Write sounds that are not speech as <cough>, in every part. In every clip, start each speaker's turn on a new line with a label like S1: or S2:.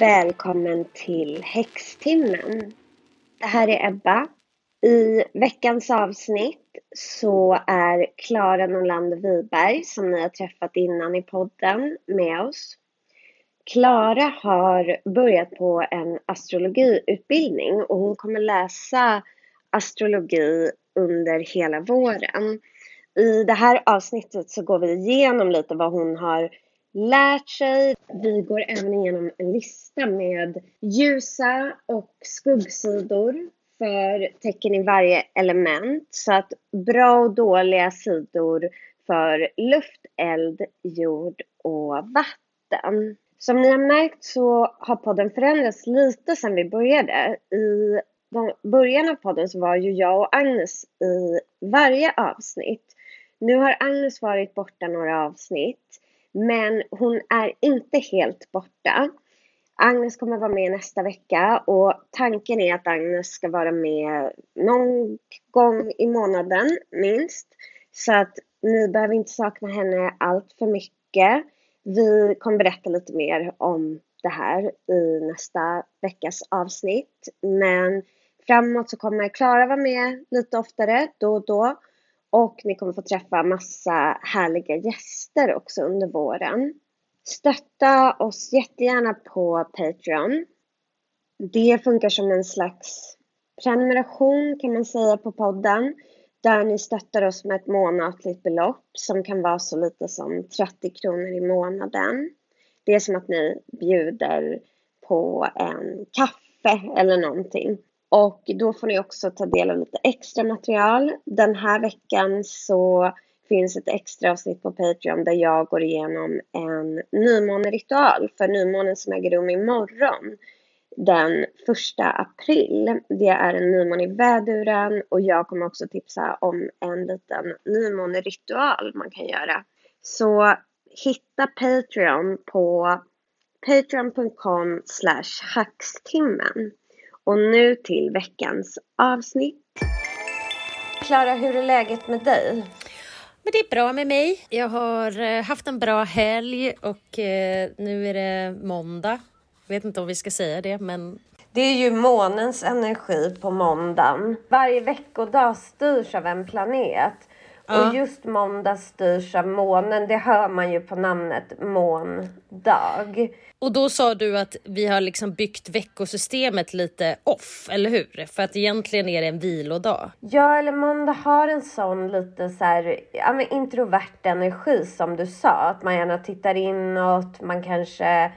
S1: Välkommen till Häxtimmen. Det här är Ebba. I veckans avsnitt så är Klara Norlander Wiberg, som ni har träffat innan i podden, med oss. Klara har börjat på en astrologiutbildning och hon kommer läsa astrologi under hela våren. I det här avsnittet så går vi igenom lite vad hon har lärt sig. Vi går även igenom en lista med ljusa och skuggsidor för tecken i varje element. Så att bra och dåliga sidor för luft, eld, jord och vatten. Som ni har märkt så har podden förändrats lite sedan vi började. I början av podden så var ju jag och Agnes i varje avsnitt. Nu har Agnes varit borta några avsnitt. Men hon är inte helt borta. Agnes kommer vara med nästa vecka och tanken är att Agnes ska vara med någon gång i månaden minst. Så att ni behöver inte sakna henne allt för mycket. Vi kommer berätta lite mer om det här i nästa veckas avsnitt. Men framåt så kommer Klara vara med lite oftare då och då. Och ni kommer få träffa massa härliga gäster också under våren. Stötta oss jättegärna på Patreon. Det funkar som en slags prenumeration kan man säga på podden. Där ni stöttar oss med ett månatligt belopp som kan vara så lite som 30 kronor i månaden. Det är som att ni bjuder på en kaffe eller någonting. Och då får ni också ta del av lite extra material. Den här veckan så finns ett extra avsnitt på Patreon där jag går igenom en nymåneritual för nymånen som äger rum imorgon den första april. Det är en nymåne i väduren och jag kommer också tipsa om en liten nymåneritual man kan göra. Så hitta Patreon på patreon.com hackstimmen. Och nu till veckans avsnitt. Klara, hur är läget med dig?
S2: Men det är bra med mig. Jag har eh, haft en bra helg och eh, nu är det måndag. Vet inte om vi ska säga det, men...
S1: Det är ju månens energi på måndagen. Varje veckodag styrs av en planet. Ja. Och just måndag styrs av månen. Det hör man ju på namnet måndag.
S2: Och då sa du att vi har liksom byggt veckosystemet lite off, eller hur? För att egentligen är det en vilodag.
S1: Ja, eller måndag har en sån lite så här, ja, men introvert energi som du sa. Att man gärna tittar inåt, man kanske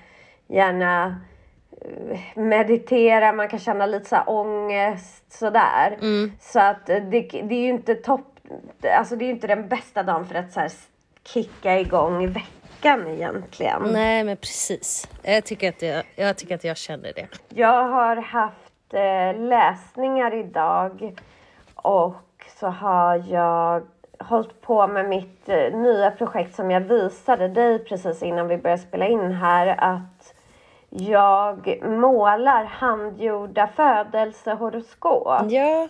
S1: gärna eh, mediterar, man kan känna lite så här ångest sådär. Mm. Så att det, det är ju inte topp alltså det är ju inte den bästa dagen för att så här kicka igång veckan egentligen.
S2: Nej, men precis. Jag tycker att jag, jag, tycker att jag känner det.
S1: Jag har haft eh, läsningar idag och så har jag hållit på med mitt eh, nya projekt som jag visade dig precis innan vi började spela in här att jag målar handgjorda födelsehoroskop.
S2: Ja,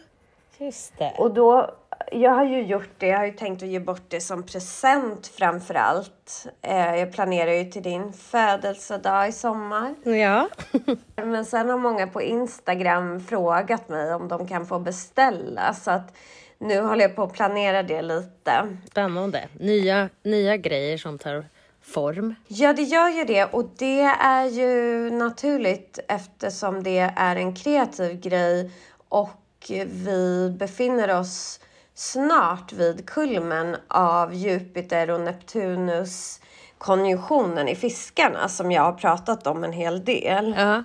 S2: just det.
S1: Och då jag har ju gjort det. Jag har ju tänkt att ge bort det som present framför allt. Eh, jag planerar ju till din födelsedag i sommar.
S2: Ja. <laughs>
S1: Men sen har många på Instagram frågat mig om de kan få beställa. Så att nu håller jag på att planera det lite.
S2: Spännande. Nya, nya grejer som tar form.
S1: Ja, det gör ju det. Och det är ju naturligt eftersom det är en kreativ grej och vi befinner oss snart vid kulmen av Jupiter och Neptunus konjunktionen i fiskarna som jag har pratat om en hel del.
S2: Ja.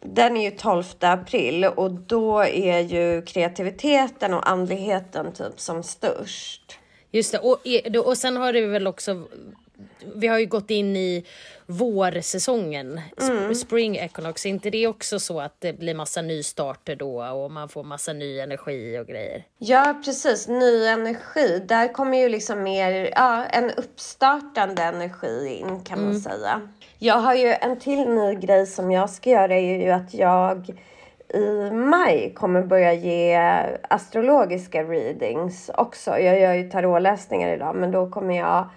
S1: Den är ju 12 april och då är ju kreativiteten och andligheten typ som störst.
S2: Just det, och, och sen har du väl också vi har ju gått in i vårsäsongen, mm. spring equinox. Är inte det också så att det blir massa nystarter då och man får massa ny energi och grejer?
S1: Ja, precis. Ny energi. Där kommer ju liksom mer, ja, en uppstartande energi in kan man mm. säga. Jag har ju en till ny grej som jag ska göra är ju att jag i maj kommer börja ge astrologiska readings också. Jag gör ju tarotläsningar idag men då kommer jag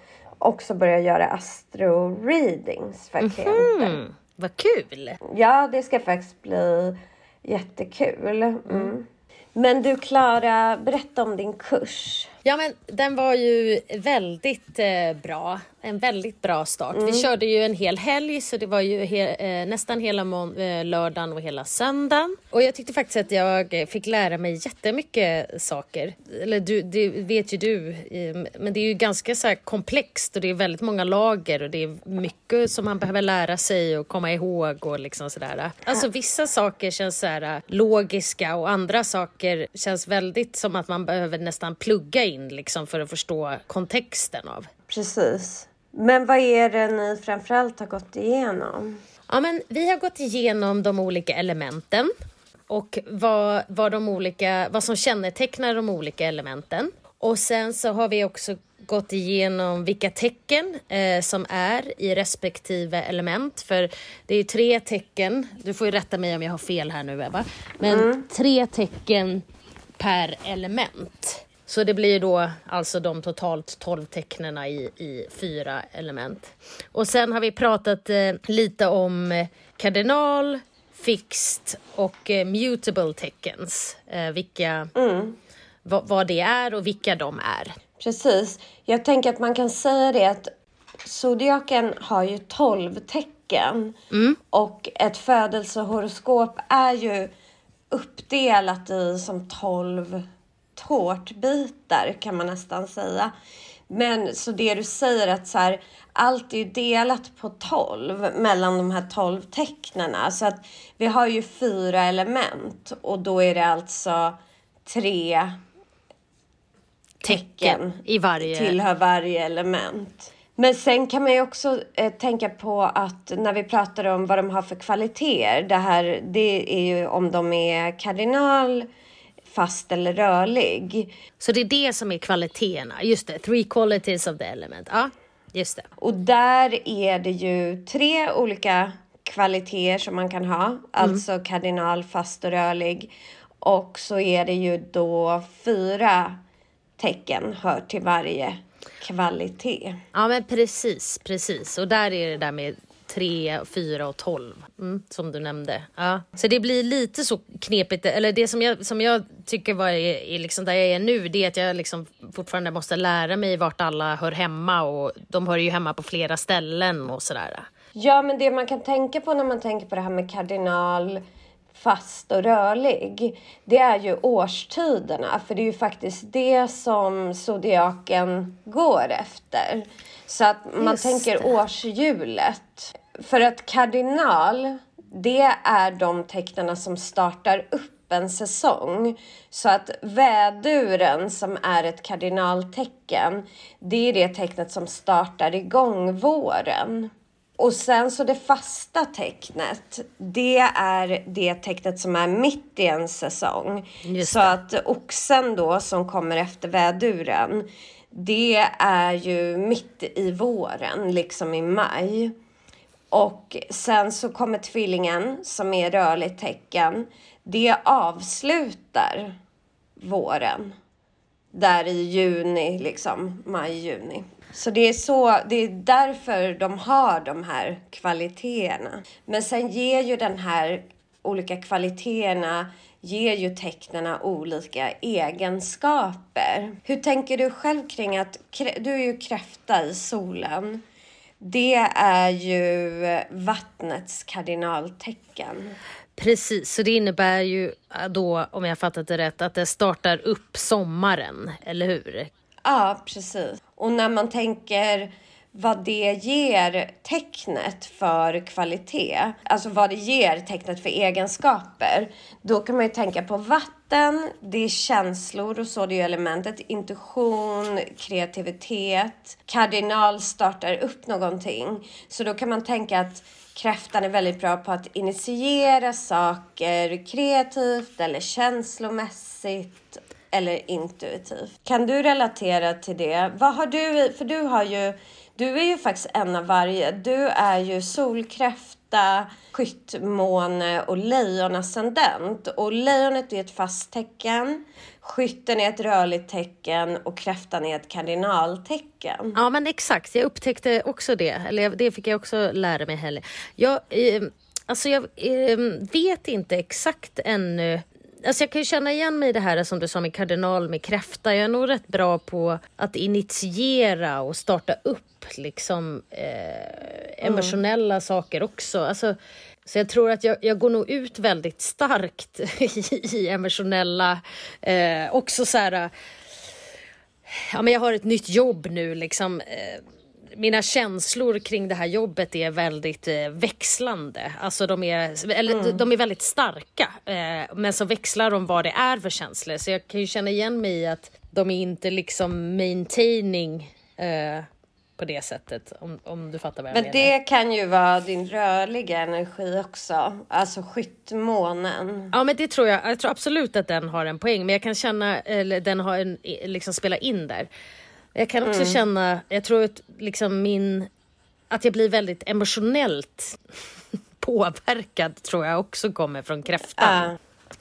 S1: också börja göra astro-readings för klienter.
S2: Mm, vad kul!
S1: Ja, det ska faktiskt bli jättekul. Mm. Men du Klara, berätta om din kurs.
S2: Ja, men den var ju väldigt eh, bra. En väldigt bra start. Mm. Vi körde ju en hel helg, så det var ju he eh, nästan hela eh, lördagen och hela söndagen. Och jag tyckte faktiskt att jag fick lära mig jättemycket saker. Eller du, det vet ju du, eh, men det är ju ganska så komplext och det är väldigt många lager och det är mycket som man behöver lära sig och komma ihåg och liksom sådär. Alltså vissa saker känns så här logiska och andra saker känns väldigt som att man behöver nästan plugga in liksom för att förstå kontexten av.
S1: Precis. Men vad är det ni framförallt har gått igenom?
S2: Ja, men vi har gått igenom de olika elementen och vad, vad, de olika, vad som kännetecknar de olika elementen. Och sen så har vi också gått igenom vilka tecken eh, som är i respektive element. För det är tre tecken, du får ju rätta mig om jag har fel här nu Eva, men mm. tre tecken per element. Så det blir då alltså de totalt 12 tecknen i, i fyra element. Och sen har vi pratat eh, lite om eh, kardinal, fixed och eh, mutable teckens. Eh, vilka, mm. vad det är och vilka de är.
S1: Precis. Jag tänker att man kan säga det att zodiaken har ju 12 tecken mm. och ett födelsehoroskop är ju uppdelat i som 12 tårtbitar kan man nästan säga. Men så det du säger att så här, allt är ju delat på 12 mellan de här 12 tecknena. Så att vi har ju fyra element och då är det alltså tre tecken,
S2: i varje...
S1: tillhör varje element. Men sen kan man ju också eh, tänka på att när vi pratar om vad de har för kvaliteter. Det här, det är ju om de är kardinal, fast eller rörlig.
S2: Så det är det som är kvaliteterna, just det, three qualities of the element. Ja, just det.
S1: Och där är det ju tre olika kvaliteter som man kan ha, mm. alltså kardinal, fast och rörlig. Och så är det ju då fyra tecken hör till varje kvalitet.
S2: Ja men precis, precis. Och där är det där med 3, 4 och 12 mm, som du nämnde. Ja. Så det blir lite så knepigt, eller det som jag, som jag tycker var är, liksom där jag är nu, det är att jag liksom fortfarande måste lära mig vart alla hör hemma och de hör ju hemma på flera ställen och sådär.
S1: Ja, men det man kan tänka på när man tänker på det här med kardinal fast och rörlig, det är ju årstiderna. För det är ju faktiskt det som zodiaken går efter. Så att man Just tänker det. årshjulet. För att kardinal, det är de tecknen som startar upp en säsong. Så att väduren som är ett kardinaltecken, det är det tecknet som startar igång våren. Och sen så det fasta tecknet, det är det tecknet som är mitt i en säsong. Så att oxen då som kommer efter väduren, det är ju mitt i våren, liksom i maj. Och sen så kommer tvillingen som är rörligt tecken. Det avslutar våren. Där i juni, liksom maj-juni. Så det är, så, det är därför de har de här kvaliteterna. Men sen ger ju den här olika kvaliteterna ger ju tecknena olika egenskaper. Hur tänker du själv kring att du är ju kräfta i solen. Det är ju vattnets kardinaltecken.
S2: Precis, så det innebär ju äh, då, om jag fattat det rätt, att det startar upp sommaren, eller hur?
S1: Ja, precis. Och när man tänker vad det ger tecknet för kvalitet, alltså vad det ger tecknet för egenskaper, då kan man ju tänka på vatten, det är känslor och så, det är elementet, intuition, kreativitet, kardinal startar upp någonting. Så då kan man tänka att kräftan är väldigt bra på att initiera saker kreativt eller känslomässigt eller intuitivt. Kan du relatera till det? Vad har du, för du har ju du är ju faktiskt en av varje. Du är ju solkräfta skyttmåne och lejonascendent. Och lejonet är ett fast tecken, skytten är ett rörligt tecken och kräftan är ett kardinaltecken.
S2: Ja men exakt, jag upptäckte också det. Eller det fick jag också lära mig heller. Jag, eh, alltså jag eh, vet inte exakt ännu Alltså jag kan ju känna igen mig i det här som du sa med kardinal med kräfta. Jag är nog rätt bra på att initiera och starta upp liksom eh, emotionella mm. saker också. Alltså, så jag tror att jag, jag går nog ut väldigt starkt <laughs> i, i emotionella, eh, också så här, ja men jag har ett nytt jobb nu liksom. Mina känslor kring det här jobbet är väldigt eh, växlande. Alltså de är, eller, mm. de är väldigt starka. Eh, men så växlar de vad det är för känslor. Så jag kan ju känna igen mig i att de är inte liksom maintaining eh, på det sättet. Om, om du fattar vad jag
S1: men
S2: menar.
S1: Men det kan ju vara din rörliga energi också. Alltså skyttmånen.
S2: Ja men det tror jag. Jag tror absolut att den har en poäng. Men jag kan känna, eller den har en, liksom spelar in där. Jag kan också mm. känna, jag tror att liksom min, att jag blir väldigt emotionellt <laughs> påverkad tror jag också kommer från kräftan. Uh.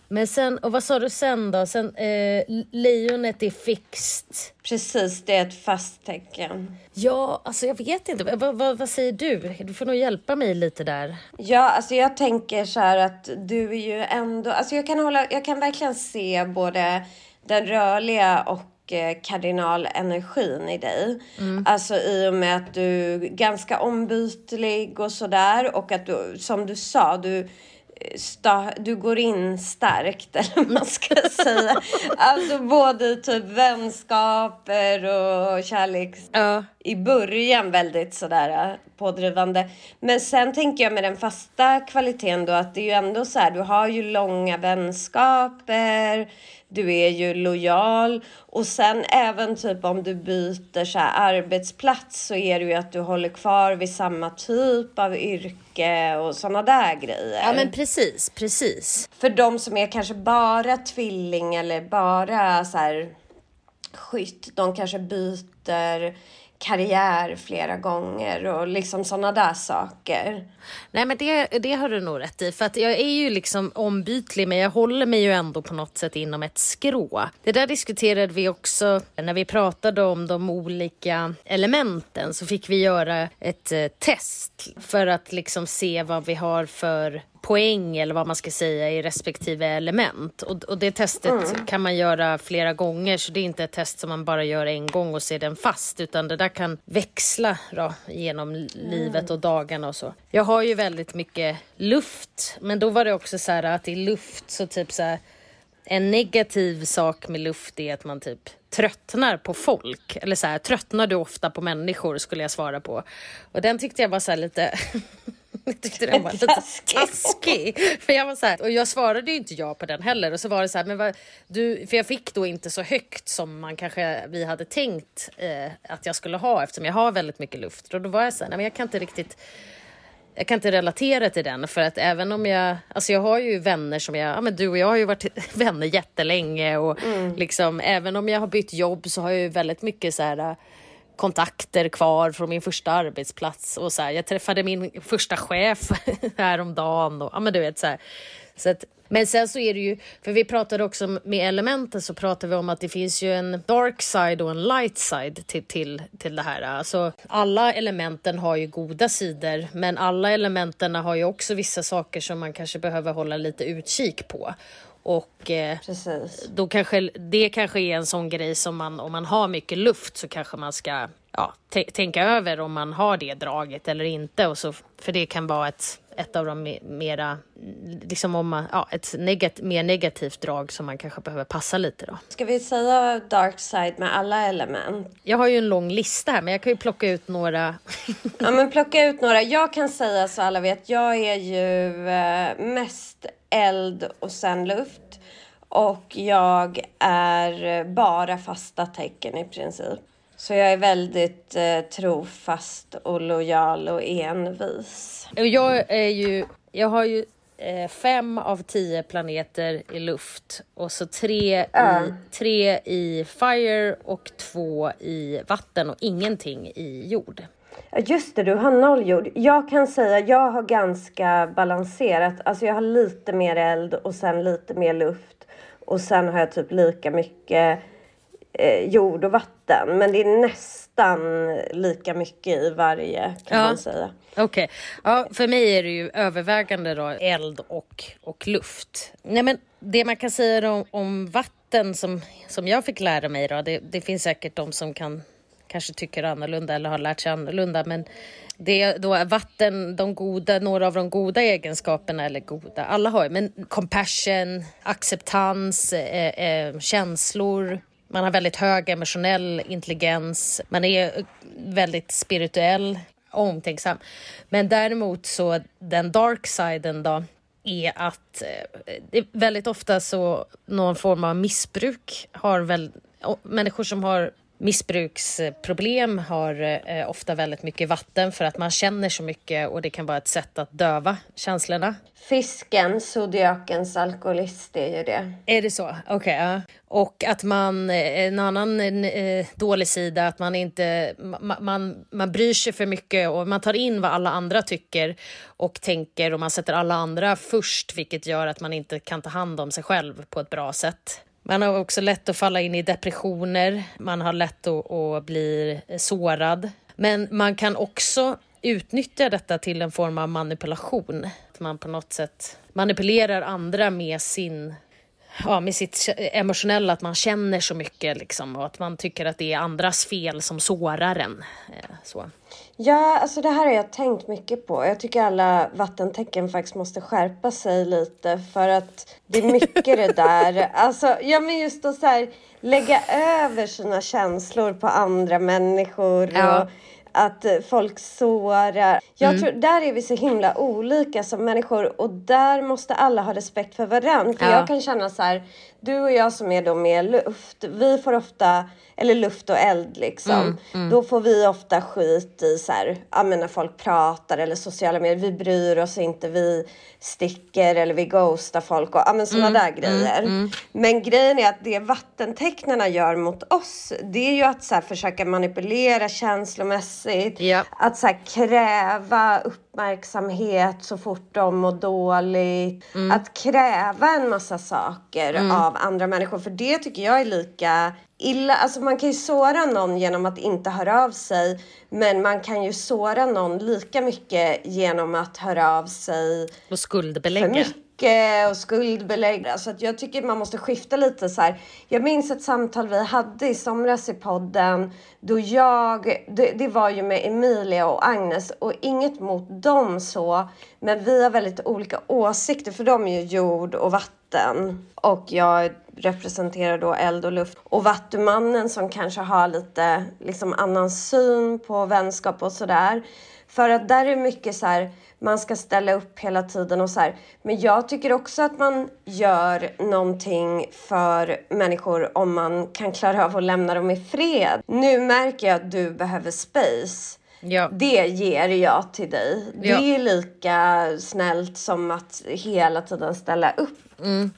S2: Men sen, och vad sa du sen då? Sen, eh, lejonet är fixt.
S1: Precis, det är ett fast tecken.
S2: Ja, alltså jag vet inte. V vad, säger du? Du får nog hjälpa mig lite där.
S1: Ja, alltså jag tänker så här att du är ju ändå... Alltså jag kan, hålla, jag kan verkligen se både den rörliga och Eh, kardinalenergin i dig. Mm. Alltså i och med att du är ganska ombytlig och sådär och att du, som du sa, du du går in starkt, <laughs> eller vad man ska säga. Alltså både i typ vänskaper och kärlek. Ja. I början väldigt sådär äh, pådrivande. Men sen tänker jag med den fasta kvaliteten då att det är ju ändå så här, du har ju långa vänskaper, du är ju lojal och sen även typ om du byter så arbetsplats så är det ju att du håller kvar vid samma typ av yrke och sådana där grejer.
S2: Ja men precis, precis.
S1: För de som är kanske bara tvilling eller bara så här skytt, de kanske byter karriär flera gånger och liksom sådana där saker.
S2: Nej men det, det har du nog rätt i för att jag är ju liksom ombytlig men jag håller mig ju ändå på något sätt inom ett skrå. Det där diskuterade vi också när vi pratade om de olika elementen så fick vi göra ett eh, test för att liksom se vad vi har för poäng eller vad man ska säga i respektive element. Och, och det testet mm. kan man göra flera gånger så det är inte ett test som man bara gör en gång och ser den fast utan det där kan växla då, genom mm. livet och dagarna och så. Jag har ju väldigt mycket luft men då var det också så här att i luft så typ så här, en negativ sak med luft är att man typ tröttnar på folk. Eller så här, tröttnar du ofta på människor skulle jag svara på. Och den tyckte jag var så lite <laughs> <laughs> jag tyckte den var lite taskig. För jag var så här, och jag svarade ju inte ja på den heller. Och så var det så här, men vad, du, för jag fick då inte så högt som man kanske vi hade tänkt eh, att jag skulle ha eftersom jag har väldigt mycket luft. Och då var jag så här, nej men jag kan inte riktigt jag kan inte relatera till den för att även om jag, alltså jag har ju vänner som jag, ja men du och jag har ju varit <laughs> vänner jättelänge och mm. liksom även om jag har bytt jobb så har jag ju väldigt mycket så här kontakter kvar från min första arbetsplats och så här, jag träffade min första chef <laughs> häromdagen och ja men du vet så här. Så att, men sen så är det ju, för vi pratade också med elementen så pratade vi om att det finns ju en dark side och en light side till, till, till det här. Alltså alla elementen har ju goda sidor men alla elementen har ju också vissa saker som man kanske behöver hålla lite utkik på. Och eh, då kanske det kanske är en sån grej som man om man har mycket luft så kanske man ska ja, tänka över om man har det draget eller inte. Och så, för det kan vara ett, ett av de mera, liksom om man, ja, ett negat, mer negativt drag som man kanske behöver passa lite då.
S1: Ska vi säga dark side med alla element?
S2: Jag har ju en lång lista här men jag kan ju plocka ut några.
S1: ja men plocka ut några. Jag kan säga så alla vet, jag är ju eh, mest eld och sen luft. Och jag är bara fasta tecken i princip. Så jag är väldigt eh, trofast och lojal och envis.
S2: Jag är ju, jag har ju eh, fem av tio planeter i luft och så tre, mm. i, tre i fire och två i vatten och ingenting i jord.
S1: Just det, du har noll jord. Jag kan säga jag har ganska balanserat. Alltså jag har lite mer eld och sen lite mer luft. Och sen har jag typ lika mycket eh, jord och vatten. Men det är nästan lika mycket i varje kan ja. man säga.
S2: Okej. Okay. Ja, för mig är det ju övervägande då eld och, och luft. Nej, men det man kan säga om, om vatten som, som jag fick lära mig då, det, det finns säkert de som kan kanske tycker annorlunda eller har lärt sig annorlunda. Men det är då vatten, de goda, några av de goda egenskaperna, eller goda, alla har ju, men compassion, acceptans, eh, eh, känslor. Man har väldigt hög emotionell intelligens. Man är väldigt spirituell, omtänksam. Men däremot så den dark siden då är att eh, väldigt ofta så någon form av missbruk har väl människor som har missbruksproblem har eh, ofta väldigt mycket vatten för att man känner så mycket och det kan vara ett sätt att döva känslorna.
S1: Fisken, zodiakens alkoholist, är ju det.
S2: Är det så? Okej. Okay, ja. Och att man, eh, en annan eh, dålig sida, att man inte, man, man, man bryr sig för mycket och man tar in vad alla andra tycker och tänker och man sätter alla andra först, vilket gör att man inte kan ta hand om sig själv på ett bra sätt. Man har också lätt att falla in i depressioner, man har lätt att, att bli sårad. Men man kan också utnyttja detta till en form av manipulation. Att man på något sätt manipulerar andra med sin ja, med sitt emotionella, att man känner så mycket liksom, och att man tycker att det är andras fel som sårar en. Eh, så.
S1: Ja, alltså det här har jag tänkt mycket på. Jag tycker alla vattentecken faktiskt måste skärpa sig lite för att det är mycket det där. <laughs> Alltså, ja men just att så här, lägga över sina känslor på andra människor. Ja. Och, att folk sårar. Jag mm. tror, där är vi så himla olika som människor och där måste alla ha respekt för varandra. För ja. jag kan känna så här, du och jag som är då med luft, vi får ofta, eller luft och eld liksom, mm, mm. då får vi ofta skit i så här, ja men när folk pratar eller sociala medier, vi bryr oss inte, vi sticker eller vi ghostar folk och ja men sådana mm, där grejer. Mm, mm. Men grejen är att det vattentecknarna gör mot oss, det är ju att så här, försöka manipulera känslomässigt, yep. att så här, kräva uppmärksamhet så fort de mår dåligt, mm. att kräva en massa saker av av andra människor. För det tycker jag är lika illa. Alltså man kan ju såra någon genom att inte höra av sig. Men man kan ju såra någon lika mycket genom att höra av sig.
S2: Och skuldbelägga. För mycket
S1: och skuldbelägga. Så att jag tycker man måste skifta lite så här. Jag minns ett samtal vi hade i somras i podden då jag, det, det, var ju med Emilia och Agnes och inget mot dem så, men vi har väldigt olika åsikter för de är ju jord och vatten och jag representerar då eld och luft. Och Vattumannen som kanske har lite liksom annan syn på vänskap och sådär. För att där är mycket så här, man ska ställa upp hela tiden och så här. Men jag tycker också att man gör någonting för människor om man kan klara av att lämna dem i fred. Nu märker jag att du behöver space. Ja. Det ger jag till dig. Ja. Det är lika snällt som att hela tiden ställa upp.
S2: Mm.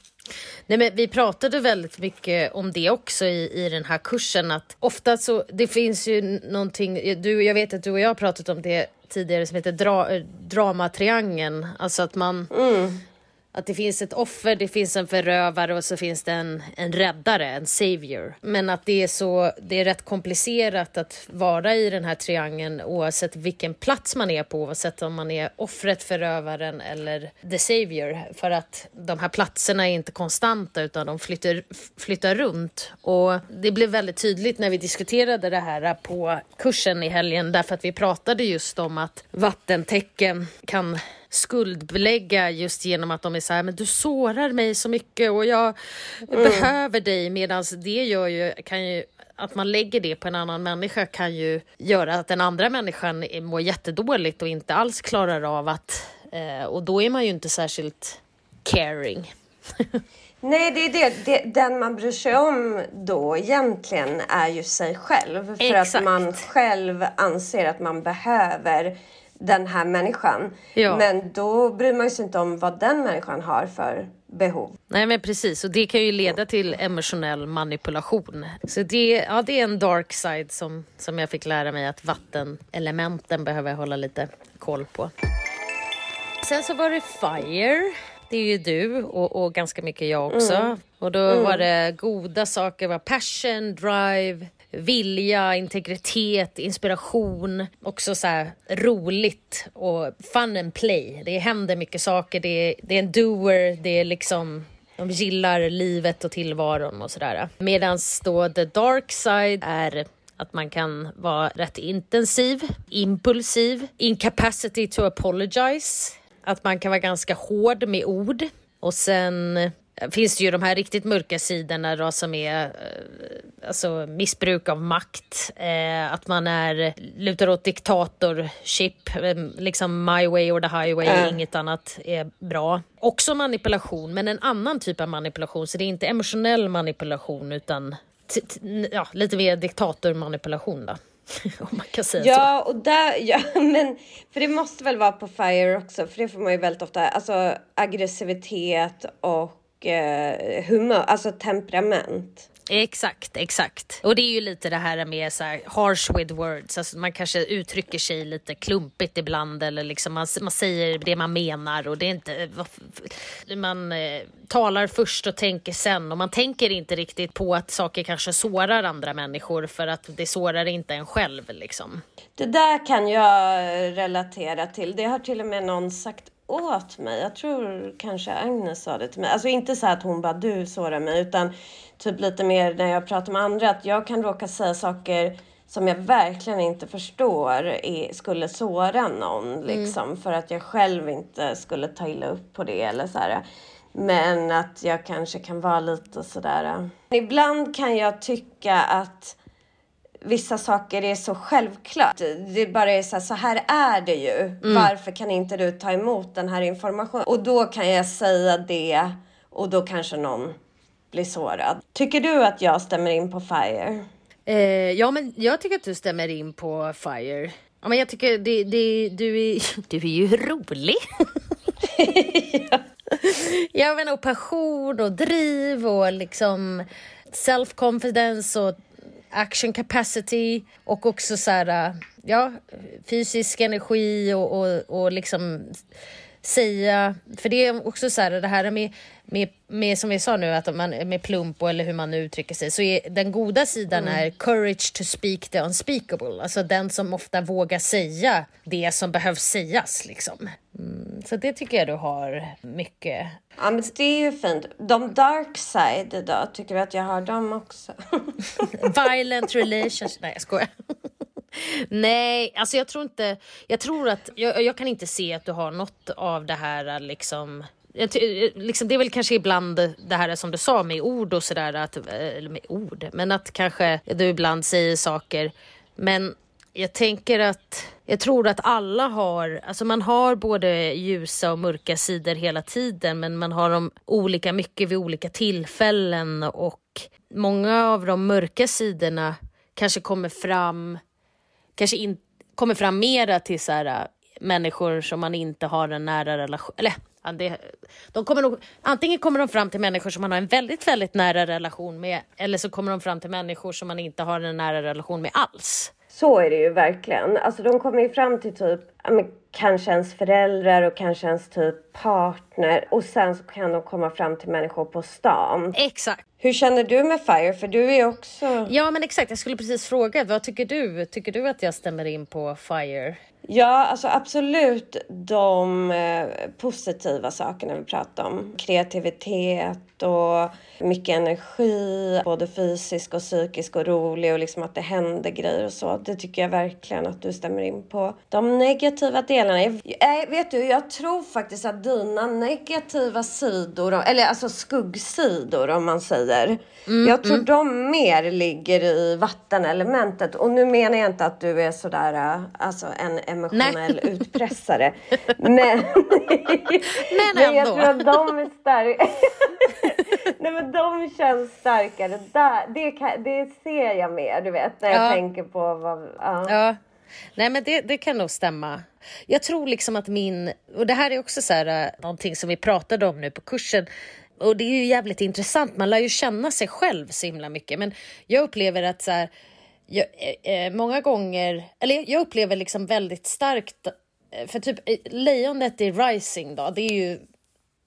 S2: Nej, men vi pratade väldigt mycket om det också i, i den här kursen. Att ofta så, det finns ju någonting, du, jag vet att du och jag har pratat om det tidigare som heter dra, dramatriangeln. Alltså att man mm. Att det finns ett offer, det finns en förövare och så finns det en, en räddare, en savior. Men att det är så, det är rätt komplicerat att vara i den här triangeln oavsett vilken plats man är på, oavsett om man är offret, förövaren eller the savior. För att de här platserna är inte konstanta utan de flyttar, flyttar runt. Och det blev väldigt tydligt när vi diskuterade det här på kursen i helgen därför att vi pratade just om att vattentecken kan skuldbelägga just genom att de är så här, men du sårar mig så mycket och jag mm. behöver dig. Medan det gör ju, kan ju, att man lägger det på en annan människa kan ju göra att den andra människan mår jättedåligt och inte alls klarar av att, eh, och då är man ju inte särskilt caring. <laughs>
S1: Nej, det är det. det. Den man bryr sig om då egentligen är ju sig själv. För Exakt. att man själv anser att man behöver den här människan. Ja. Men då bryr man sig inte om vad den människan har för behov.
S2: Nej men precis, och det kan ju leda till emotionell manipulation. Så det, ja, det är en dark side som, som jag fick lära mig att vattenelementen behöver jag hålla lite koll på. Sen så var det FIRE. Det är ju du och, och ganska mycket jag också. Mm. Och då mm. var det goda saker, var passion, drive, vilja, integritet, inspiration. Också så här roligt och fun and play. Det händer mycket saker. Det är, det är en doer. Det är liksom de gillar livet och tillvaron och sådär. Medan då the dark side är att man kan vara rätt intensiv, impulsiv, incapacity to apologize, att man kan vara ganska hård med ord och sen finns det ju de här riktigt mörka sidorna då som är eh, alltså missbruk av makt, eh, att man är lutar åt diktatorship, eh, liksom my way or the highway, äh. inget annat är bra. Också manipulation, men en annan typ av manipulation, så det är inte emotionell manipulation utan ja, lite mer diktatormanipulation då. <laughs> Om man kan säga
S1: ja, så. Och där, ja, <laughs> men för det måste väl vara på FIRE också, för det får man ju väldigt ofta, alltså aggressivitet och eh, humör, alltså temperament.
S2: Exakt, exakt. Och det är ju lite det här med så här harsh with words, alltså man kanske uttrycker sig lite klumpigt ibland eller liksom man, man säger det man menar och det är inte, man eh, talar först och tänker sen och man tänker inte riktigt på att saker kanske sårar andra människor för att det sårar inte en själv liksom.
S1: Det där kan jag relatera till. Det har till och med någon sagt åt mig. Jag tror kanske Agnes sa det till mig. Alltså inte så att hon bara du sårar mig utan typ lite mer när jag pratar med andra att jag kan råka säga saker som jag verkligen inte förstår är, skulle såra någon mm. liksom mm. för att jag själv inte skulle ta illa upp på det eller så här. Men att jag kanske kan vara lite sådär. Ibland kan jag tycka att vissa saker är så självklart. Det bara är så här, så här är det ju. Mm. Varför kan inte du ta emot den här informationen? Och då kan jag säga det och då kanske någon blir sårad. Tycker du att jag stämmer in på FIRE?
S2: Eh, ja, men jag tycker att du stämmer in på FIRE. Ja, men jag tycker det, det, du, är, <laughs> du är ju rolig. ja. <laughs> ja, men och passion och driv och liksom self-confidence och action capacity och också så här, ja, fysisk energi och, och, och liksom säga, för det är också så här det här med, med, med som vi sa nu, att man med plump eller hur man nu uttrycker sig, så är den goda sidan mm. är courage to speak the unspeakable, alltså den som ofta vågar säga det som behövs sägas liksom. Mm, så det tycker jag du har mycket.
S1: Ja men det är ju fint. De dark side då, tycker du att jag har dem också? <laughs> <laughs>
S2: Violent relations, nej jag skojar. <laughs> Nej, alltså jag tror inte, jag tror att, jag, jag, kan inte se att du har något av det här liksom liksom, det är väl kanske ibland det här som du sa med ord och sådär, eller med ord, men att kanske du ibland säger saker. Men jag tänker att jag tror att alla har, alltså man har både ljusa och mörka sidor hela tiden, men man har dem olika mycket vid olika tillfällen och många av de mörka sidorna kanske kommer fram kanske in, kommer fram mera till så här, äh, människor som man inte har en nära relation... Eller, det, de kommer nog, antingen kommer de fram till människor som man har en väldigt, väldigt nära relation med eller så kommer de fram till människor som man inte har en nära relation med alls.
S1: Så är det ju verkligen. Alltså de kommer ju fram till typ, kanske ens föräldrar och kanske ens typ partner och sen så kan de komma fram till människor på stan.
S2: Exakt.
S1: Hur känner du med FIRE? För du är också...
S2: Ja men exakt, jag skulle precis fråga, vad tycker du? Tycker du att jag stämmer in på FIRE?
S1: Ja, alltså absolut de eh, positiva sakerna vi pratar om. Kreativitet och mycket energi, både fysisk och psykisk och rolig och liksom att det händer grejer och så. Det tycker jag verkligen att du stämmer in på. De negativa delarna, jag, jag, vet du, jag tror faktiskt att dina negativa sidor, eller alltså skuggsidor om man säger, mm, jag tror mm. de mer ligger i vattenelementet. Och nu menar jag inte att du är sådär, eh, alltså en emotionell Nej. utpressare. Men, <laughs>
S2: men, men
S1: jag tror att de är starka. <laughs> Nej men de känns starkare. Där, det, kan, det ser jag mer, du vet, när jag ja. tänker på vad... Ja.
S2: ja. Nej men det, det kan nog stämma. Jag tror liksom att min, och det här är också så här, äh, någonting som vi pratade om nu på kursen, och det är ju jävligt intressant, man lär ju känna sig själv så himla mycket. Men jag upplever att så här, jag, eh, eh, många gånger, eller jag upplever liksom väldigt starkt, eh, för typ eh, lejonet i Rising då, det är ju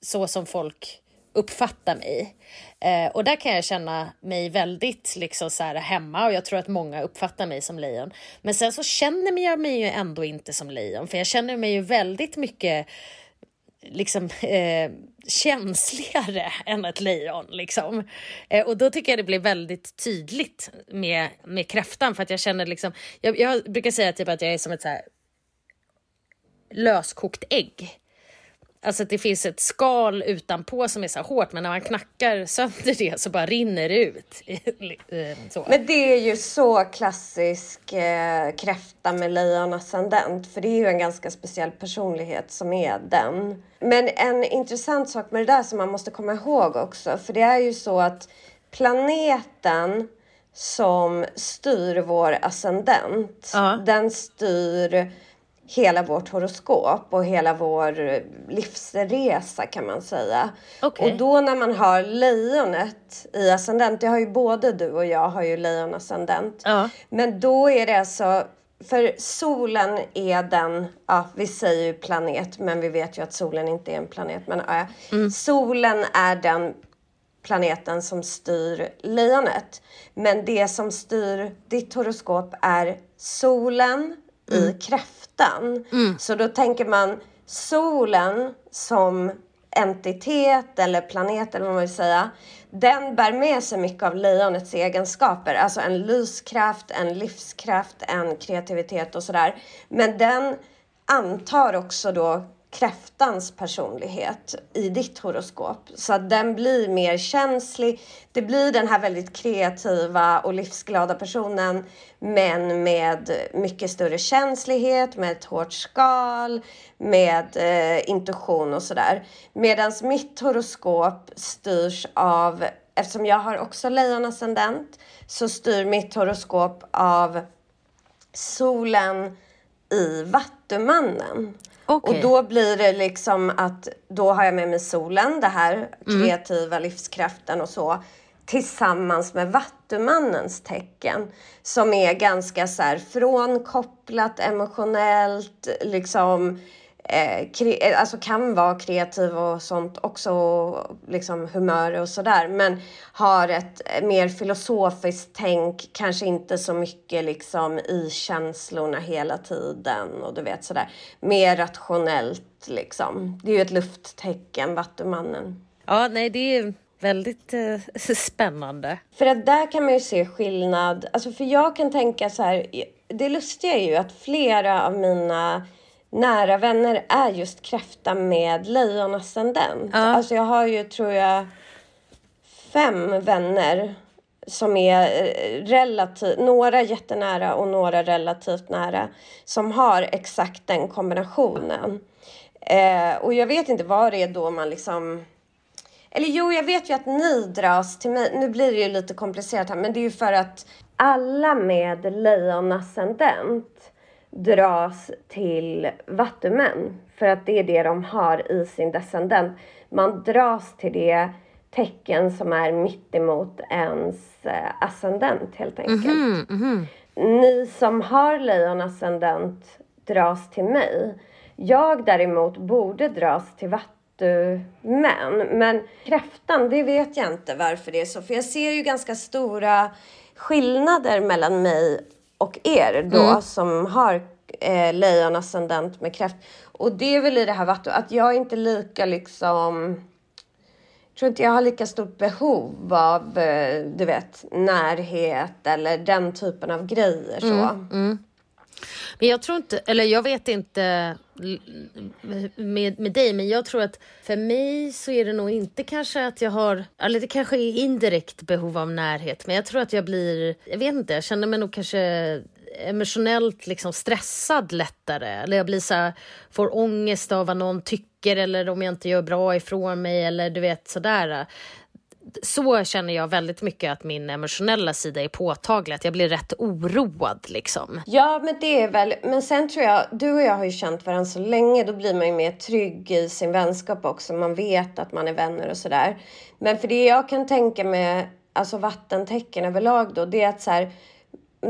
S2: så som folk uppfattar mig. Eh, och där kan jag känna mig väldigt liksom så här hemma och jag tror att många uppfattar mig som lejon. Men sen så känner jag mig ju ändå inte som lejon för jag känner mig ju väldigt mycket liksom eh, känsligare <laughs> än ett lejon. Liksom. Eh, och då tycker jag det blir väldigt tydligt med, med kräftan för att jag känner liksom, jag, jag brukar säga typ att jag är som ett så här löskokt ägg. Alltså att det finns ett skal utanpå som är så hårt men när man knackar sönder det så bara rinner det ut. <laughs>
S1: Eh, så. Men det är ju så klassisk eh, kräfta med lejonascendent för det är ju en ganska speciell personlighet som är den. Men en intressant sak med det där som man måste komma ihåg också för det är ju så att planeten som styr vår ascendent, uh -huh. den styr hela vårt horoskop och hela vår livsresa kan man säga. Okay. Och då när man har lejonet i ascendent, det har ju både du och jag har ju lejonascendent. Ja. Men då är det alltså, för solen är den, ja vi säger ju planet men vi vet ju att solen inte är en planet. Men ja, mm. solen är den planeten som styr lejonet. Men det som styr ditt horoskop är solen mm. i kräft ytan. Mm. Så då tänker man solen som entitet eller planet eller vad man vill säga. Den bär med sig mycket av lejonets egenskaper. Alltså en lyskraft, en livskraft, en kreativitet och sådär. Men den antar också då kräftans personlighet i ditt horoskop. Så att den blir mer känslig. Det blir den här väldigt kreativa och livsglada personen men med mycket större känslighet, med ett hårt skal, med eh, intuition och sådär. Medan mitt horoskop styrs av, eftersom jag har också lejonascendent, så styr mitt horoskop av solen i Vattumannen. Okay. Och då blir det liksom att då har jag med mig solen, det här mm. kreativa mm. livskraften och så tillsammans med Vattumannens tecken som är ganska så här frånkopplat emotionellt, liksom eh, eh, alltså kan vara kreativ och sånt också, liksom humör och sådär, men har ett mer filosofiskt tänk, kanske inte så mycket liksom i känslorna hela tiden och du vet sådär, mer rationellt liksom. Det är ju ett lufttäcken, Vattumannen.
S2: Ja, nej, det är väldigt eh, <laughs> spännande.
S1: För att där kan man ju se skillnad, alltså för jag kan tänka så här, det lustiga är ju att flera av mina nära vänner är just kräfta med lejonascendent. Ja. Alltså jag har ju, tror jag, fem vänner som är eh, relativt, några jättenära och några relativt nära, som har exakt den kombinationen. Eh, och jag vet inte vad det är då man liksom... Eller jo, jag vet ju att ni dras till mig. Nu blir det ju lite komplicerat här, men det är ju för att alla med lejonascendent dras till vattumän för att det är det de har i sin descendent. Man dras till det tecken som är mittemot ens eh, ascendent helt enkelt. Mm -hmm, mm -hmm. Ni som har lejonascendent dras till mig. Jag däremot borde dras till vattumän. Men kräftan, det vet jag inte varför det är så. För jag ser ju ganska stora skillnader mellan mig och er då mm. som har eh, lejonascendent med kräft. Och det är väl i det här vattu, att jag inte lika liksom jag tror inte jag har lika stort behov av, eh, du vet, närhet eller den typen av grejer. Så. Mm, mm.
S2: Men jag tror inte, eller jag vet inte med, med dig, men jag tror att för mig så är det nog inte kanske att jag har, eller det kanske är indirekt behov av närhet, men jag tror att jag blir, jag vet inte, jag känner mig nog kanske emotionellt liksom stressad lättare. Eller jag blir så här, får ångest av vad någon tycker eller om jag inte gör bra ifrån mig eller du vet sådär så känner jag väldigt mycket att min emotionella sida är påtaglig, att jag blir rätt oroad liksom.
S1: Ja, men det är väl, men sen tror jag, du och jag har ju känt varandra så länge, då blir man ju mer trygg i sin vänskap också. Man vet att man är vänner och sådär. Men för det jag kan tänka med, alltså vattentecken överlag då, det är att så här,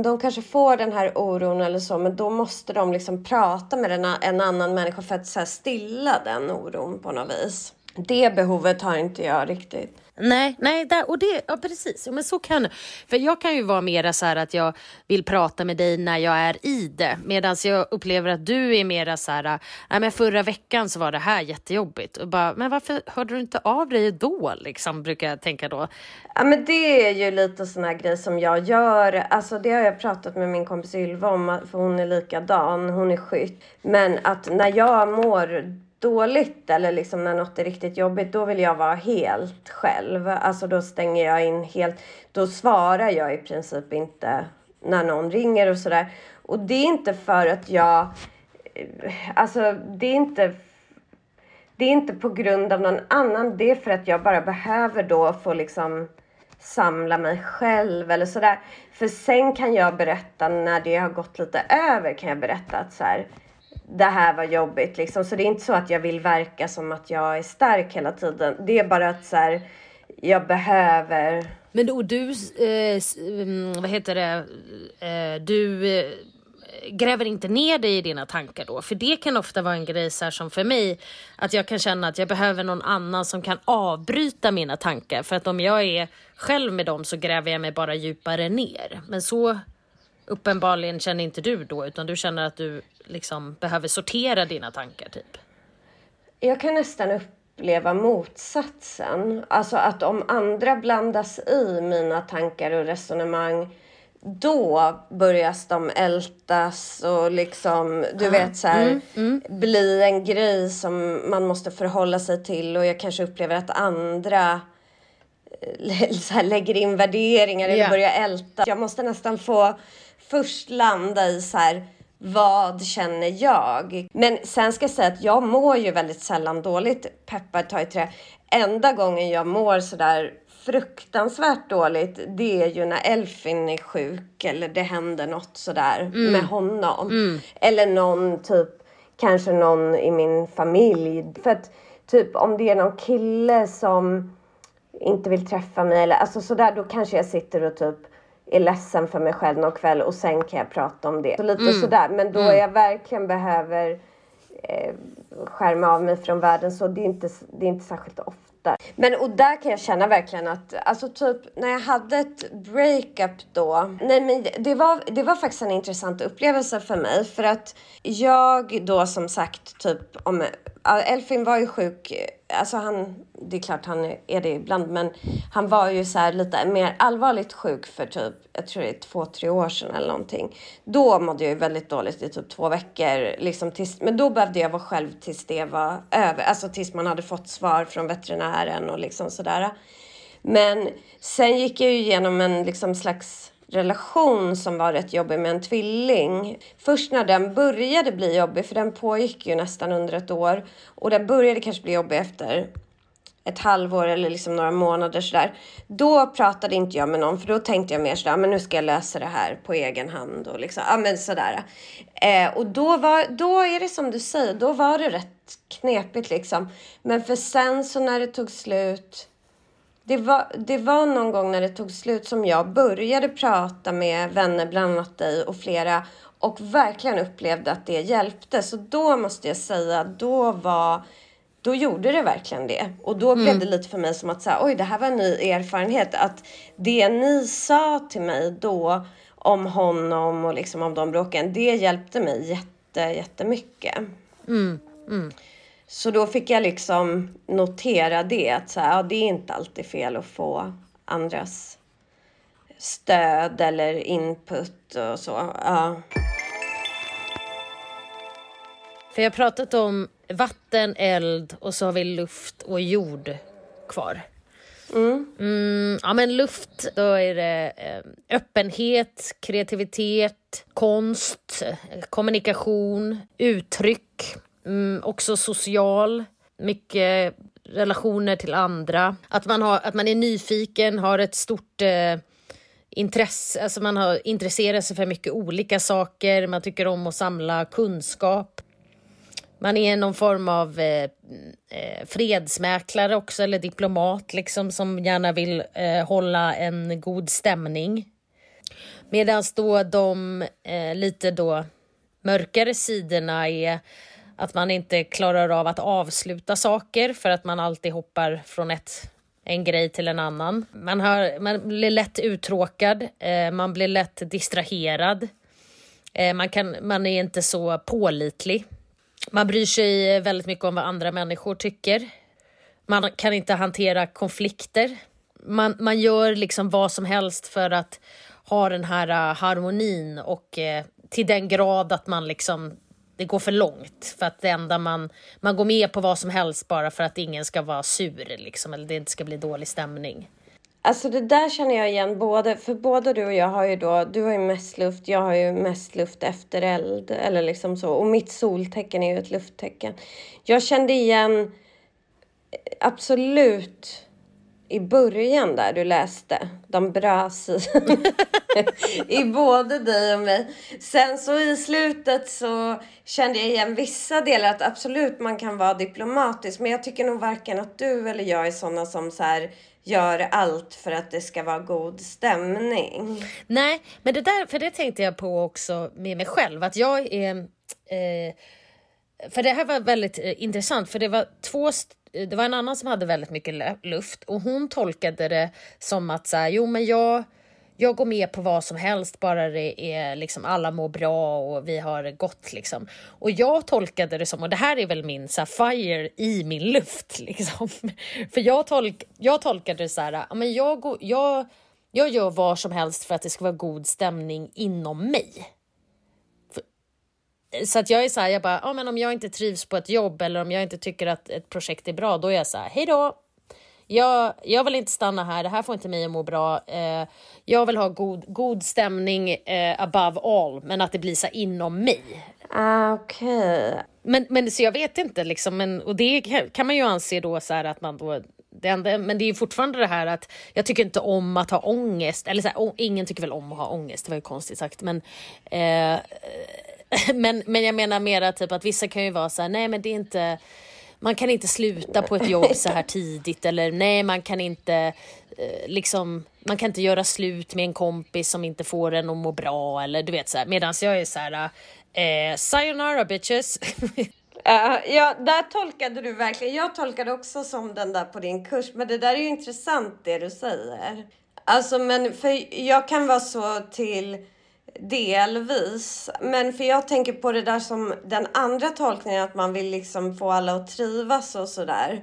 S1: de kanske får den här oron eller så, men då måste de liksom prata med en, en annan människa för att så stilla den oron på något vis. Det behovet har inte jag riktigt.
S2: Nej, nej där, och det, ja, precis. Ja, men så kan, för jag kan ju vara mera så här att jag vill prata med dig när jag är i det. Medan jag upplever att du är mera så här, nej men förra veckan så var det här jättejobbigt. Och bara, men varför hörde du inte av dig då? Liksom, brukar jag tänka då.
S1: Ja men det är ju lite sån här grej som jag gör. Alltså det har jag pratat med min kompis Ylva om, för hon är likadan. Hon är skytt. Men att när jag mår dåligt eller liksom när något är riktigt jobbigt, då vill jag vara helt själv. Alltså då stänger jag in helt, då svarar jag i princip inte när någon ringer och sådär. Och det är inte för att jag, eh, alltså det är inte det är inte på grund av någon annan, det är för att jag bara behöver då få liksom samla mig själv eller sådär. För sen kan jag berätta när det har gått lite över kan jag berätta att så här, det här var jobbigt liksom. Så det är inte så att jag vill verka som att jag är stark hela tiden. Det är bara att så här, jag behöver.
S2: Men och du, eh, mm, vad heter det, eh, du eh, gräver inte ner dig i dina tankar då? För det kan ofta vara en grej så här som för mig, att jag kan känna att jag behöver någon annan som kan avbryta mina tankar. För att om jag är själv med dem så gräver jag mig bara djupare ner. Men så uppenbarligen känner inte du då, utan du känner att du liksom behöver sortera dina tankar typ?
S1: Jag kan nästan uppleva motsatsen. Alltså att om andra blandas i mina tankar och resonemang då börjar de ältas och liksom, du ah, vet så här, mm, mm. bli en grej som man måste förhålla sig till och jag kanske upplever att andra eh, <laughs> så här, lägger in värderingar eller yeah. börjar älta. Jag måste nästan få först landa i så här, vad känner jag? Men sen ska jag säga att jag mår ju väldigt sällan dåligt, peppar ta i trä. Enda gången jag mår sådär fruktansvärt dåligt, det är ju när Elfin är sjuk eller det händer något sådär mm. med honom. Mm. Eller någon typ, kanske någon i min familj. För att typ om det är någon kille som inte vill träffa mig eller alltså sådär, då kanske jag sitter och typ är ledsen för mig själv någon kväll och sen kan jag prata om det. Så lite mm. sådär. Men då mm. jag verkligen behöver eh, skärma av mig från världen så det är inte, det är inte särskilt ofta. Men och där kan jag känna verkligen att, alltså typ när jag hade ett breakup då. Nej men det var, det var faktiskt en intressant upplevelse för mig för att jag då som sagt typ om Elfin var ju sjuk, alltså han, det är klart han är det ibland, men han var ju så lite mer allvarligt sjuk för typ, jag tror det är två, tre år sedan eller någonting. Då mådde jag ju väldigt dåligt i typ två veckor, liksom tills, men då behövde jag vara själv tills det var över, alltså tills man hade fått svar från veterinären och liksom sådär. Men sen gick jag ju igenom en liksom slags relation som var rätt jobbig med en tvilling. Först när den började bli jobbig, för den pågick ju nästan under ett år och den började kanske bli jobbig efter ett halvår eller liksom några månader sådär. Då pratade inte jag med någon för då tänkte jag mer sådär, ah, men nu ska jag lösa det här på egen hand och liksom, ja men sådär. Eh, och då var, då är det som du säger, då var det rätt knepigt liksom. Men för sen så när det tog slut det var, det var någon gång när det tog slut som jag började prata med vänner, bland annat dig och flera och verkligen upplevde att det hjälpte. Så då måste jag säga, då var då gjorde det verkligen det. Och då mm. blev det lite för mig som att säga, oj, det här var en ny erfarenhet. Att det ni sa till mig då om honom och liksom om de bråken, det hjälpte mig jätte, jättemycket. Mm. Mm. Så då fick jag liksom notera det att så här, ja, det är inte alltid fel att få andras stöd eller input och så. Ja.
S2: För jag har pratat om vatten, eld och så har vi luft och jord kvar. Mm. Mm, ja men luft, då är det eh, öppenhet, kreativitet, konst, kommunikation, uttryck, Mm, också social, mycket relationer till andra. Att man, har, att man är nyfiken, har ett stort eh, intresse, alltså man har intresserat sig för mycket olika saker, man tycker om att samla kunskap. Man är någon form av eh, eh, fredsmäklare också, eller diplomat liksom, som gärna vill eh, hålla en god stämning. Medan då de eh, lite då mörkare sidorna är att man inte klarar av att avsluta saker för att man alltid hoppar från ett, en grej till en annan. Man, har, man blir lätt uttråkad, eh, man blir lätt distraherad. Eh, man, kan, man är inte så pålitlig. Man bryr sig väldigt mycket om vad andra människor tycker. Man kan inte hantera konflikter. Man, man gör liksom vad som helst för att ha den här uh, harmonin och uh, till den grad att man liksom det går för långt för att det enda man, man går med på vad som helst bara för att ingen ska vara sur liksom eller det inte ska bli dålig stämning.
S1: Alltså det där känner jag igen både, för både du och jag har ju då, du har ju mest luft, jag har ju mest luft efter eld eller liksom så och mitt soltecken är ju ett lufttecken. Jag kände igen eh, absolut i början där du läste, de brös i, <laughs> i både dig och mig. Sen så i slutet så kände jag igen vissa delar att absolut man kan vara diplomatisk men jag tycker nog varken att du eller jag är sådana som så här gör allt för att det ska vara god stämning.
S2: Nej, men det där, för det tänkte jag på också med mig själv att jag är eh, för det här var väldigt eh, intressant för det var två det var en annan som hade väldigt mycket luft och hon tolkade det som att så här, jo men jag, jag går med på vad som helst bara det är liksom alla mår bra och vi har det gott liksom. Och jag tolkade det som, och det här är väl min så här, fire i min luft <laughs> liksom. För jag, tolk, jag tolkade det så här, ja men jag, jag, jag gör vad som helst för att det ska vara god stämning inom mig så att jag är så här, jag bara, ja, men om jag inte trivs på ett jobb eller om jag inte tycker att ett projekt är bra, då är jag så här, hej då. Jag, jag vill inte stanna här, det här får inte mig att må bra. Eh, jag vill ha god, god stämning eh, above all, men att det blir så inom mig.
S1: Ah, Okej. Okay.
S2: Men, men så jag vet inte, liksom, men, och det kan man ju anse då så här att man då det enda, men det är fortfarande det här att jag tycker inte om att ha ångest. Eller så här, ingen tycker väl om att ha ångest, det var ju konstigt sagt. Men eh, <laughs> men, men jag menar mera typ att vissa kan ju vara så här, nej men det är inte man kan inte sluta på ett jobb så här tidigt eller nej man kan inte eh, liksom man kan inte göra slut med en kompis som inte får en att må bra eller du vet så här medan jag är så här eh, sayonara bitches <laughs>
S1: Uh, ja, där tolkade du verkligen. Jag tolkade också som den där på din kurs, men det där är ju intressant det du säger. Alltså, men för jag kan vara så till Delvis. Men för jag tänker på det där som den andra tolkningen, att man vill liksom få alla att trivas och sådär.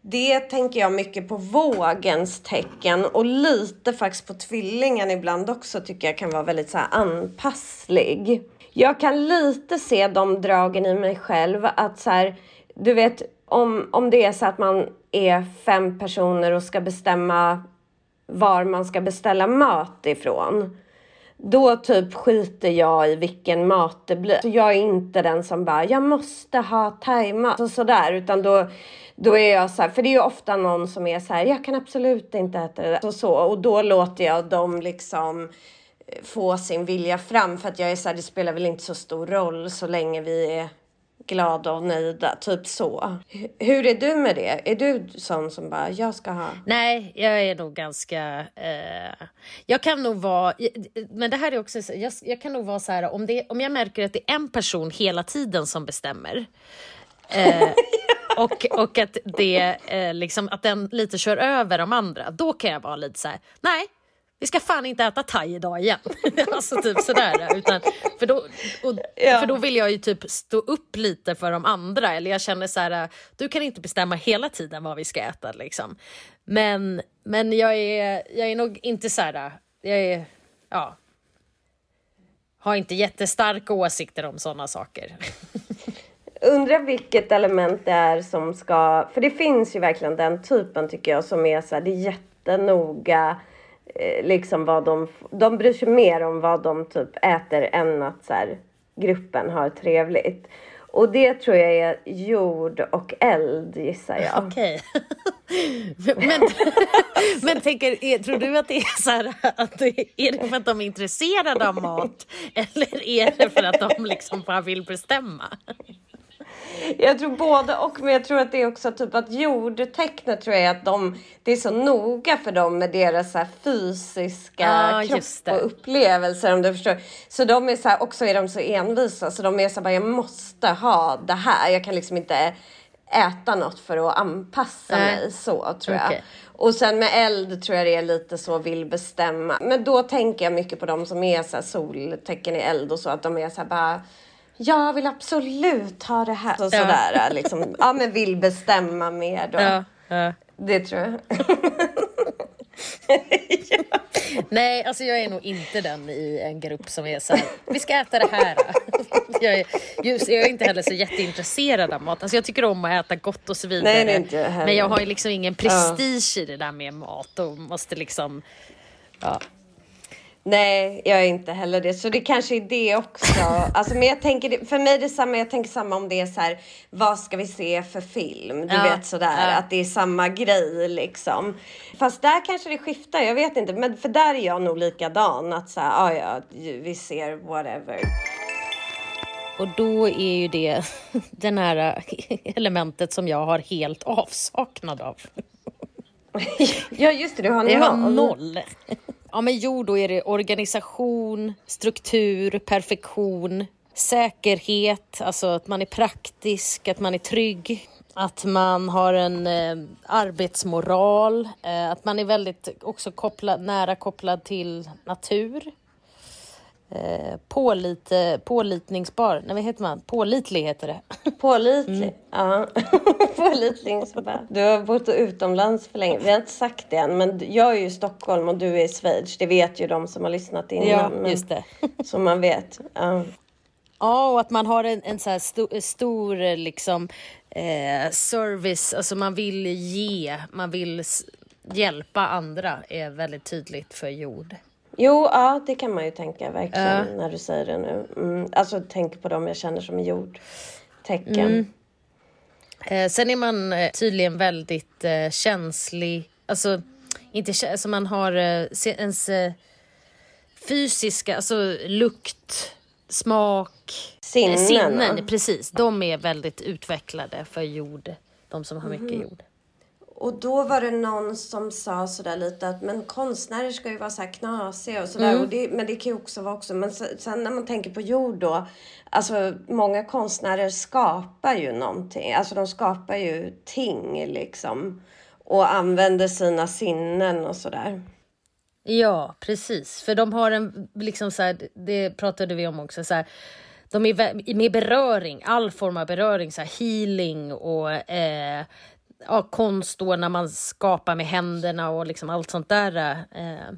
S1: Det tänker jag mycket på vågens tecken och lite faktiskt på tvillingen ibland också tycker jag kan vara väldigt så anpasslig. Jag kan lite se de dragen i mig själv att så här, du vet om, om det är så att man är fem personer och ska bestämma var man ska beställa mat ifrån då typ skiter jag i vilken mat det blir. Så jag är inte den som bara, jag måste ha thaimat och sådär. Utan då, då är jag så här, för det är ju ofta någon som är så här, jag kan absolut inte äta det där. Och, så, och då låter jag dem liksom eh, få sin vilja fram. För att jag är så här, det spelar väl inte så stor roll så länge vi är glada och nöjda, typ så. Hur är du med det? Är du sån som bara, jag ska ha?
S2: Nej, jag är nog ganska... Eh, jag kan nog vara... Men det här är också... Jag, jag kan nog vara så här, om, det, om jag märker att det är en person hela tiden som bestämmer eh, <laughs> och, och att, det, eh, liksom, att den lite kör över de andra, då kan jag vara lite så här, nej, vi ska fan inte äta thai idag igen. <laughs> alltså typ sådär. Utan, för, då, och, ja. för då vill jag ju typ stå upp lite för de andra. Eller jag känner så här, du kan inte bestämma hela tiden vad vi ska äta liksom. Men, men jag, är, jag är nog inte så här, jag är, ja. Har inte jättestarka åsikter om sådana saker. <laughs>
S1: Undrar vilket element det är som ska, för det finns ju verkligen den typen tycker jag som är så här, det är jättenoga Eh, liksom vad de, de bryr sig mer om vad de typ äter än att så här, gruppen har trevligt. Och det tror jag är jord och eld gissar jag.
S2: Okej. <laughs> men, <laughs> men tänker, tror du att det är så här, att det, är det för att de är intresserade av mat <laughs> eller är det för att de liksom bara vill bestämma?
S1: Jag tror både och, men jag tror att det är också typ att jordtecknet tror jag är att de, det är så noga för dem med deras så fysiska
S2: Ah,
S1: kropp och upplevelser om du förstår. Så de är så här, också är de så envisa så de är så här, bara, jag måste ha det här. Jag kan liksom inte äta något för att anpassa
S2: Nej.
S1: mig så tror jag. Och sen med eld tror jag det är lite så vill bestämma. Men då tänker jag mycket på de som är så här soltecken i eld och så att de är så här bara jag vill absolut ha det här. Så, sådär liksom. Ja men vill bestämma mer då.
S2: Ja, ja.
S1: Det tror jag. <laughs>
S2: Nej, alltså jag är nog inte den i en grupp som är så här, vi ska äta det här. <laughs> Jag är, just, jag är inte heller så jätteintresserad av mat. Alltså jag tycker om att äta gott och så vidare.
S1: Nej, är inte jag
S2: men jag har ju liksom ingen prestige i det där med mat och måste liksom... Ja.
S1: Nej, jag är inte heller det. Så det kanske är det också. Alltså, men jag tänker, för mig är det samma, jag tänker samma om det är så här, vad ska vi se för film? Du
S2: Ja,
S1: vet sådär,
S2: ja.
S1: att det är samma grej liksom. Fast där kanske det skiftar, jag vet inte. Men för där är jag nog likadan, att så här, ah, ja, vi ser whatever.
S2: Och då är ju det <laughs> det här elementet som jag har helt avsaknad av.
S1: ja, just det, du har
S2: Jag har
S1: noll.
S2: Ja, men jo, då är det organisation, struktur, perfektion, säkerhet, alltså att man är praktisk, att man är trygg, att man har en eh, arbetsmoral, eh, att man är väldigt också kopplad, nära kopplad till natur. Eh, pålit, pålitningsbar, nej vad heter man? Pålitlig heter det. <laughs>
S1: Pålitlig.
S2: Mm.
S1: Ja. <laughs> Bara, Du har bott utomlands för länge. Vi har inte sagt det än, men jag är ju i Stockholm och du är i Schweiz. Det vet ju de som har lyssnat innan.
S2: Ja,
S1: men,
S2: just det. <laughs>
S1: Så man vet. Ja.
S2: Ja, och att man har en, en så här stor, stor eh, liksom, eh, service, alltså man vill ge, man vill hjälpa andra är väldigt tydligt för jord.
S1: Jo, ja, det kan man ju tänka verkligen
S2: Ja.
S1: när du säger det nu. Mm. Alltså tänk på dem jag känner som jordtecken.
S2: Mm. Eh, sen är man eh, tydligen väldigt eh, känslig, alltså inte alltså man har eh, ens eh, fysiska, alltså lukt, smak,
S1: Sinnen,
S2: eh, sinnen precis, de är väldigt utvecklade för jord, de som har mycket jord.
S1: Och då var det någon som sa sådär lite att men konstnärer ska ju vara så här knasiga och sådär. Och det, men det kan ju också vara också. Men så, sen när man tänker på jord då. Alltså många konstnärer skapar ju någonting. Alltså de skapar ju ting liksom. Och använder sina sinnen och sådär.
S2: Ja, precis. För de har en, liksom så här, det pratade vi om också, så här, de är med beröring, all form av beröring, så här, healing och eh, ja, konst då när man skapar med händerna och liksom allt sånt där. Eh,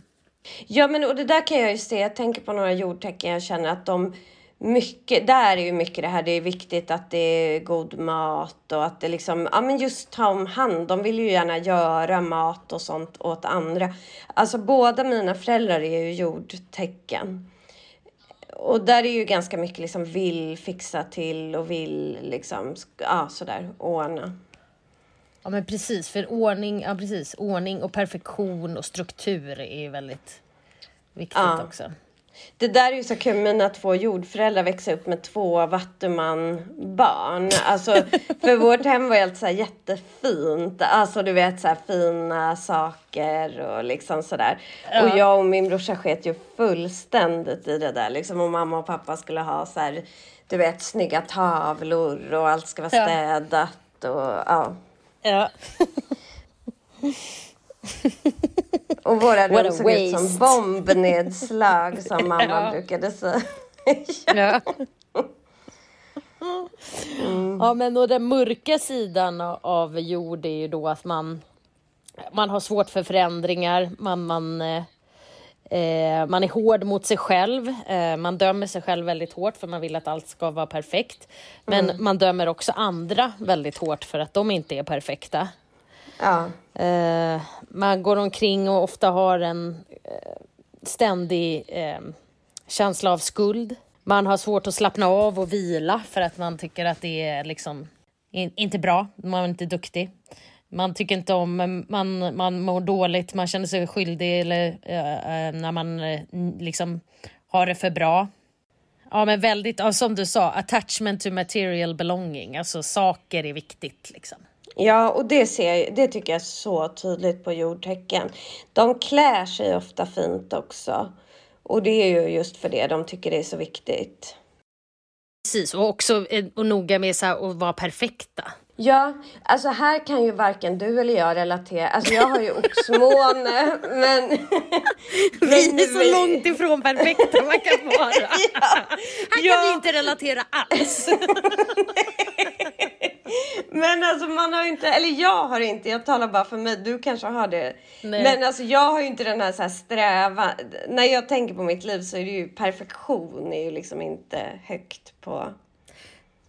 S1: Ja men och det där kan jag ju se. Jag tänker på några jordtecken. Jag känner att de mycket, där är ju mycket det här, det är viktigt att det är god mat och att det liksom, ja men just ta om hand. De vill ju gärna göra mat och sånt åt andra. Alltså båda mina föräldrar är ju jordtecken. Och där är ju ganska mycket liksom vill fixa till och vill liksom, ja sådär ordna
S2: ja, men precis, för ordning, ja, precis, ordning och perfektion och struktur är ju väldigt viktigt
S1: Ja.
S2: också.
S1: Det där är ju så kul, mina två jordföräldrar växte upp med två vattuman-barn. Alltså, <laughs> för vårt hem var helt så här jättefint. Alltså du vet så här fina saker och liksom sådär. Och jag och min brorsa sket ju fullständigt i det där liksom. Och mamma och pappa skulle ha så här, du vet snygga tavlor och allt ska vara
S2: Ja.
S1: städat och ja.
S2: Ja. <laughs>
S1: Och våra rum såg ut som bombnedslag som mamma <laughs>
S2: Ja.
S1: brukade säga.
S2: Ja. Ja, men och den mörka sidan av jord är ju då att man, man har svårt för förändringar, man, man, eh, man är hård mot sig själv, eh, man dömer sig själv väldigt hårt för man vill att allt ska vara perfekt. Men man dömer också andra väldigt hårt för att de inte är perfekta.
S1: Ja.
S2: Eh, man går omkring och ofta har en eh, ständig eh, känsla av skuld. man har svårt att slappna av och vila för att man tycker att det är liksom in, inte bra, man är inte duktig. Man tycker inte om, man, man mår dåligt, man känner sig skyldig eller uh, när man uh, liksom har det för bra. Ja men väldigt, ja, som du sa, attachment to material belonging, alltså saker är viktigt liksom.
S1: Ja, och det, ser, det tycker jag är så tydligt på jordtecken. De klär sig ofta fint också. Och det är ju just för det de tycker det är så viktigt.
S2: Precis, och också eh, och noga med så här, att vara perfekta.
S1: Ja, alltså här kan ju varken du eller jag relatera. Alltså jag har ju oxmåne, <laughs> men...
S2: vi är så vi... långt ifrån perfekta man kan vara. <laughs> ja, här ja. kan vi inte relatera alls. <laughs>
S1: men alltså man har inte, eller jag har inte, jag talar bara för mig, du kanske har det. Nej. Men alltså jag har ju inte den här, så här strävan. När jag tänker på mitt liv så är det ju perfektion är ju liksom inte högt på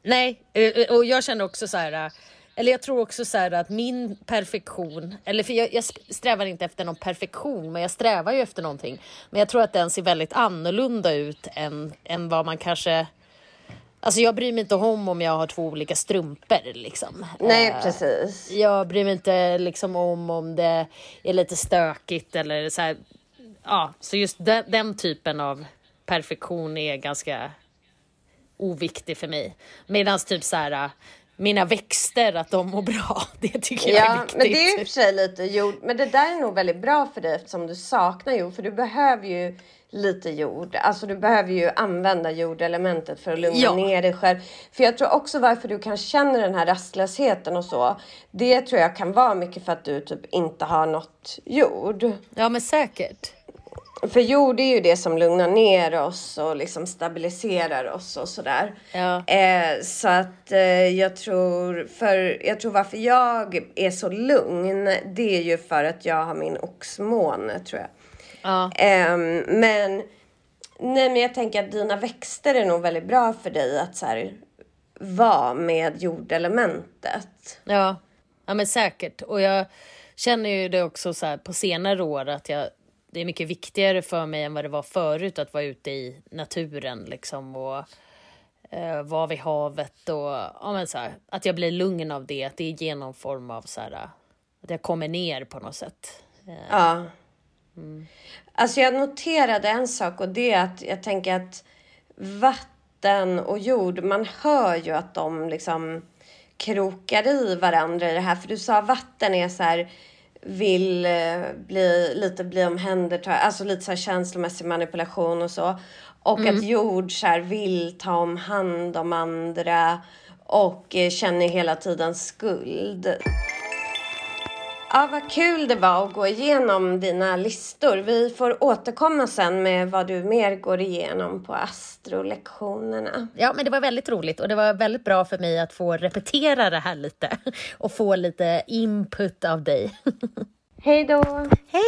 S2: Nej, eh, eh, och jag känner också så här, eh, eller jag tror också så här att min perfektion, eller för jag, jag, strävar inte efter någon perfektion, men jag strävar ju efter någonting. Men jag tror att den ser väldigt annorlunda ut än, än vad man kanske Alltså jag bryr mig inte om om jag har två olika strumpor liksom.
S1: Nej precis.
S2: Jag bryr mig inte liksom om om det är lite stökigt eller så här. Ja, så just den, den typen av perfektion är ganska oviktig för mig. Medan typ så här äh, mina växter, att de mår bra. <laughs> Det tycker jag är viktigt.
S1: Men det är i och för sig lite jord. Men det där är nog väldigt bra för dig eftersom du saknar jord. För du behöver ju lite jord. Alltså du behöver ju använda jordelementet för att lugna ja. ner dig själv. För jag tror också varför du kan känna den här rastlösheten och så. Det tror jag kan vara mycket för att du typ inte har något jord.
S2: Ja men säkert.
S1: För jord är ju det som lugnar ner oss och liksom stabiliserar oss och sådär.
S2: Ja.
S1: Eh, så att eh, jag tror, för jag tror varför jag är så lugn, det är ju för att jag har min oxmåne tror jag.
S2: Ja.
S1: Eh, men, nej men jag tänker att dina växter är nog väldigt bra för dig att så här, vara med jordelementet.
S2: Ja. ja, men säkert. Och jag känner ju det också så på senare år att jag det är mycket viktigare för mig än vad det var förut att vara ute i naturen liksom och eh, vara vid havet och ja, men så här, att jag blir lugn av det, att det är genom form av så här, att jag kommer ner på något sätt.
S1: Eh, ja. Mm. Alltså jag noterade en sak och det är att jag tänker att vatten och jord, man hör ju att de liksom krokar i varandra i det här. För du sa vatten är så här vill eh, bli, lite bli omhändertagen, alltså lite så här känslomässig manipulation och så. Och mm. att jord så här, vill ta om hand om andra och eh, känner hela tiden skuld. Ja, vad kul det var att gå igenom dina listor. Vi får återkomma sen med vad du mer går igenom på astrolektionerna.
S2: Ja, men det var väldigt roligt och det var väldigt bra för mig att få repetera det här lite <laughs> och få lite input av dig. <laughs>
S1: Hej då!
S2: Hej